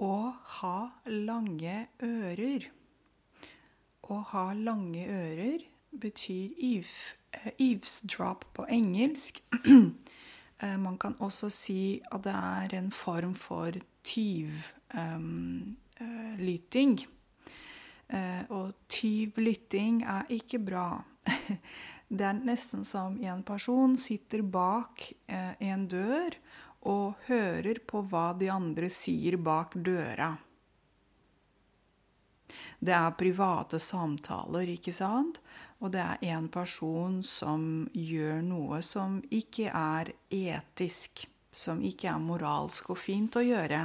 å ha lange ører. Å ha lange ører betyr eh, eavesdrop på engelsk. Eh, man kan også si at det er en form for tyvlytting. Eh, og tyvlytting er ikke bra. Det er nesten som en person sitter bak en dør og hører på hva de andre sier bak døra. Det er private samtaler, ikke sant? Og det er en person som gjør noe som ikke er etisk, som ikke er moralsk og fint å gjøre.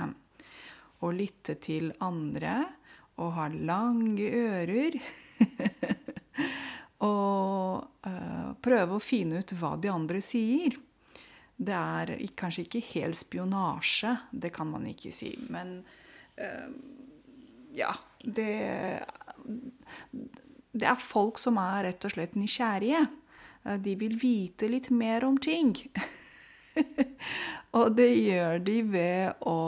Å lytte til andre og ha lange ører. og øh, prøve å finne ut hva de andre sier. Det er kanskje ikke helt spionasje, det kan man ikke si. Men uh, ja, det, det er folk som er rett og slett nysgjerrige. Eh, de vil vite litt mer om ting. og det gjør de ved å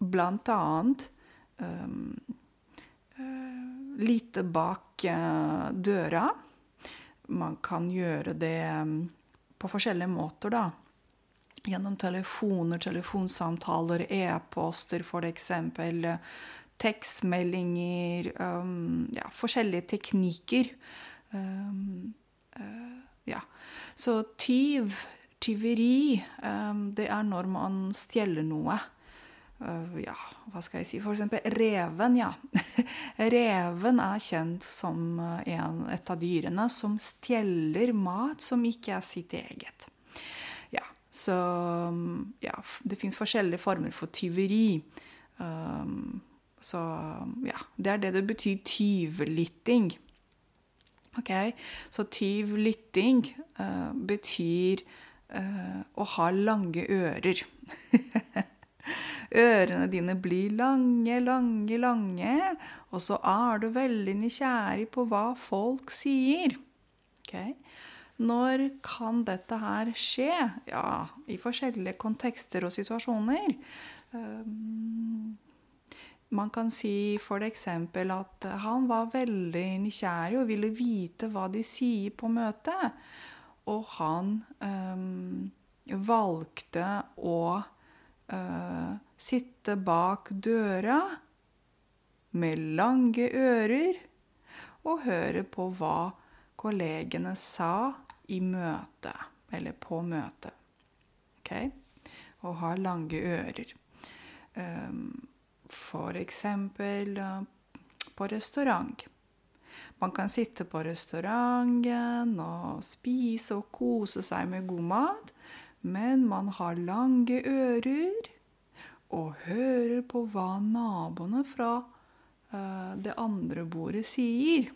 blant annet um, lite bak uh, døra. Man kan gjøre det um, på forskjellige måter, da. Gjennom telefoner, telefonsamtaler, e-poster f.eks tekstmeldinger um, ja, Forskjellige teknikker. Um, uh, ja. Så tyv, tyveri, um, det er når man stjeler noe. Uh, ja, hva skal jeg si? For eksempel reven, ja. reven er kjent som uh, en, et av dyrene som stjeler mat som ikke er sitt eget. Ja, så um, ja, det fins forskjellige former for tyveri. Um, så ja, det er det det betyr tyvlytting. Ok, Så tyvlytting uh, betyr uh, å ha lange ører. Ørene dine blir lange, lange, lange, og så er du veldig nysgjerrig på hva folk sier. Okay? Når kan dette her skje? Ja, i forskjellige kontekster og situasjoner. Um, man kan si f.eks. at han var veldig nysgjerrig og ville vite hva de sier på møtet. Og han um, valgte å uh, sitte bak døra med lange ører og høre på hva kollegene sa i møtet, eller på møtet. Ok? Og ha lange ører. Um, eksempel Eh, på restaurant. Man kan sitte på restauranten og spise og kose seg med god mat, men man har lange ører og hører på hva naboene fra uh, det andre bordet sier.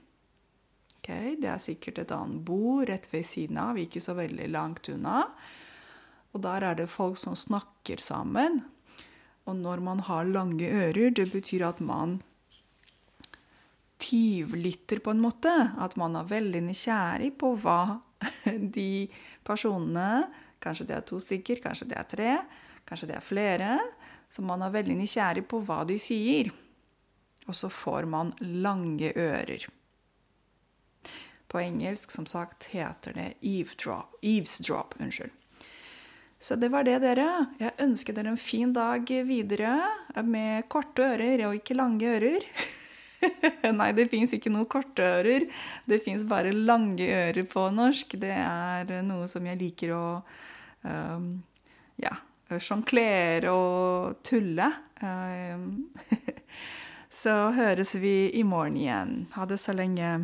Okay, det er sikkert et annet bord rett ved siden av, ikke så veldig langt unna. Og der er det folk som snakker sammen. Og når man har lange ører, det betyr at man tyvlytter på en måte. At man er veldig nysgjerrig på hva de personene Kanskje det er to stykker, kanskje det er tre, kanskje det er flere. Så man er veldig nysgjerrig på hva de sier. Og så får man lange ører. På engelsk, som sagt, heter det eavesdrop. eavesdrop unnskyld. Så det var det, dere. Jeg ønsker dere en fin dag videre med korte ører og ikke lange ører. Nei, det fins ikke noe korte ører. Det fins bare lange ører på norsk. Det er noe som jeg liker å um, ja, sjonglere og tulle. Um, så høres vi i morgen igjen. Ha det så lenge.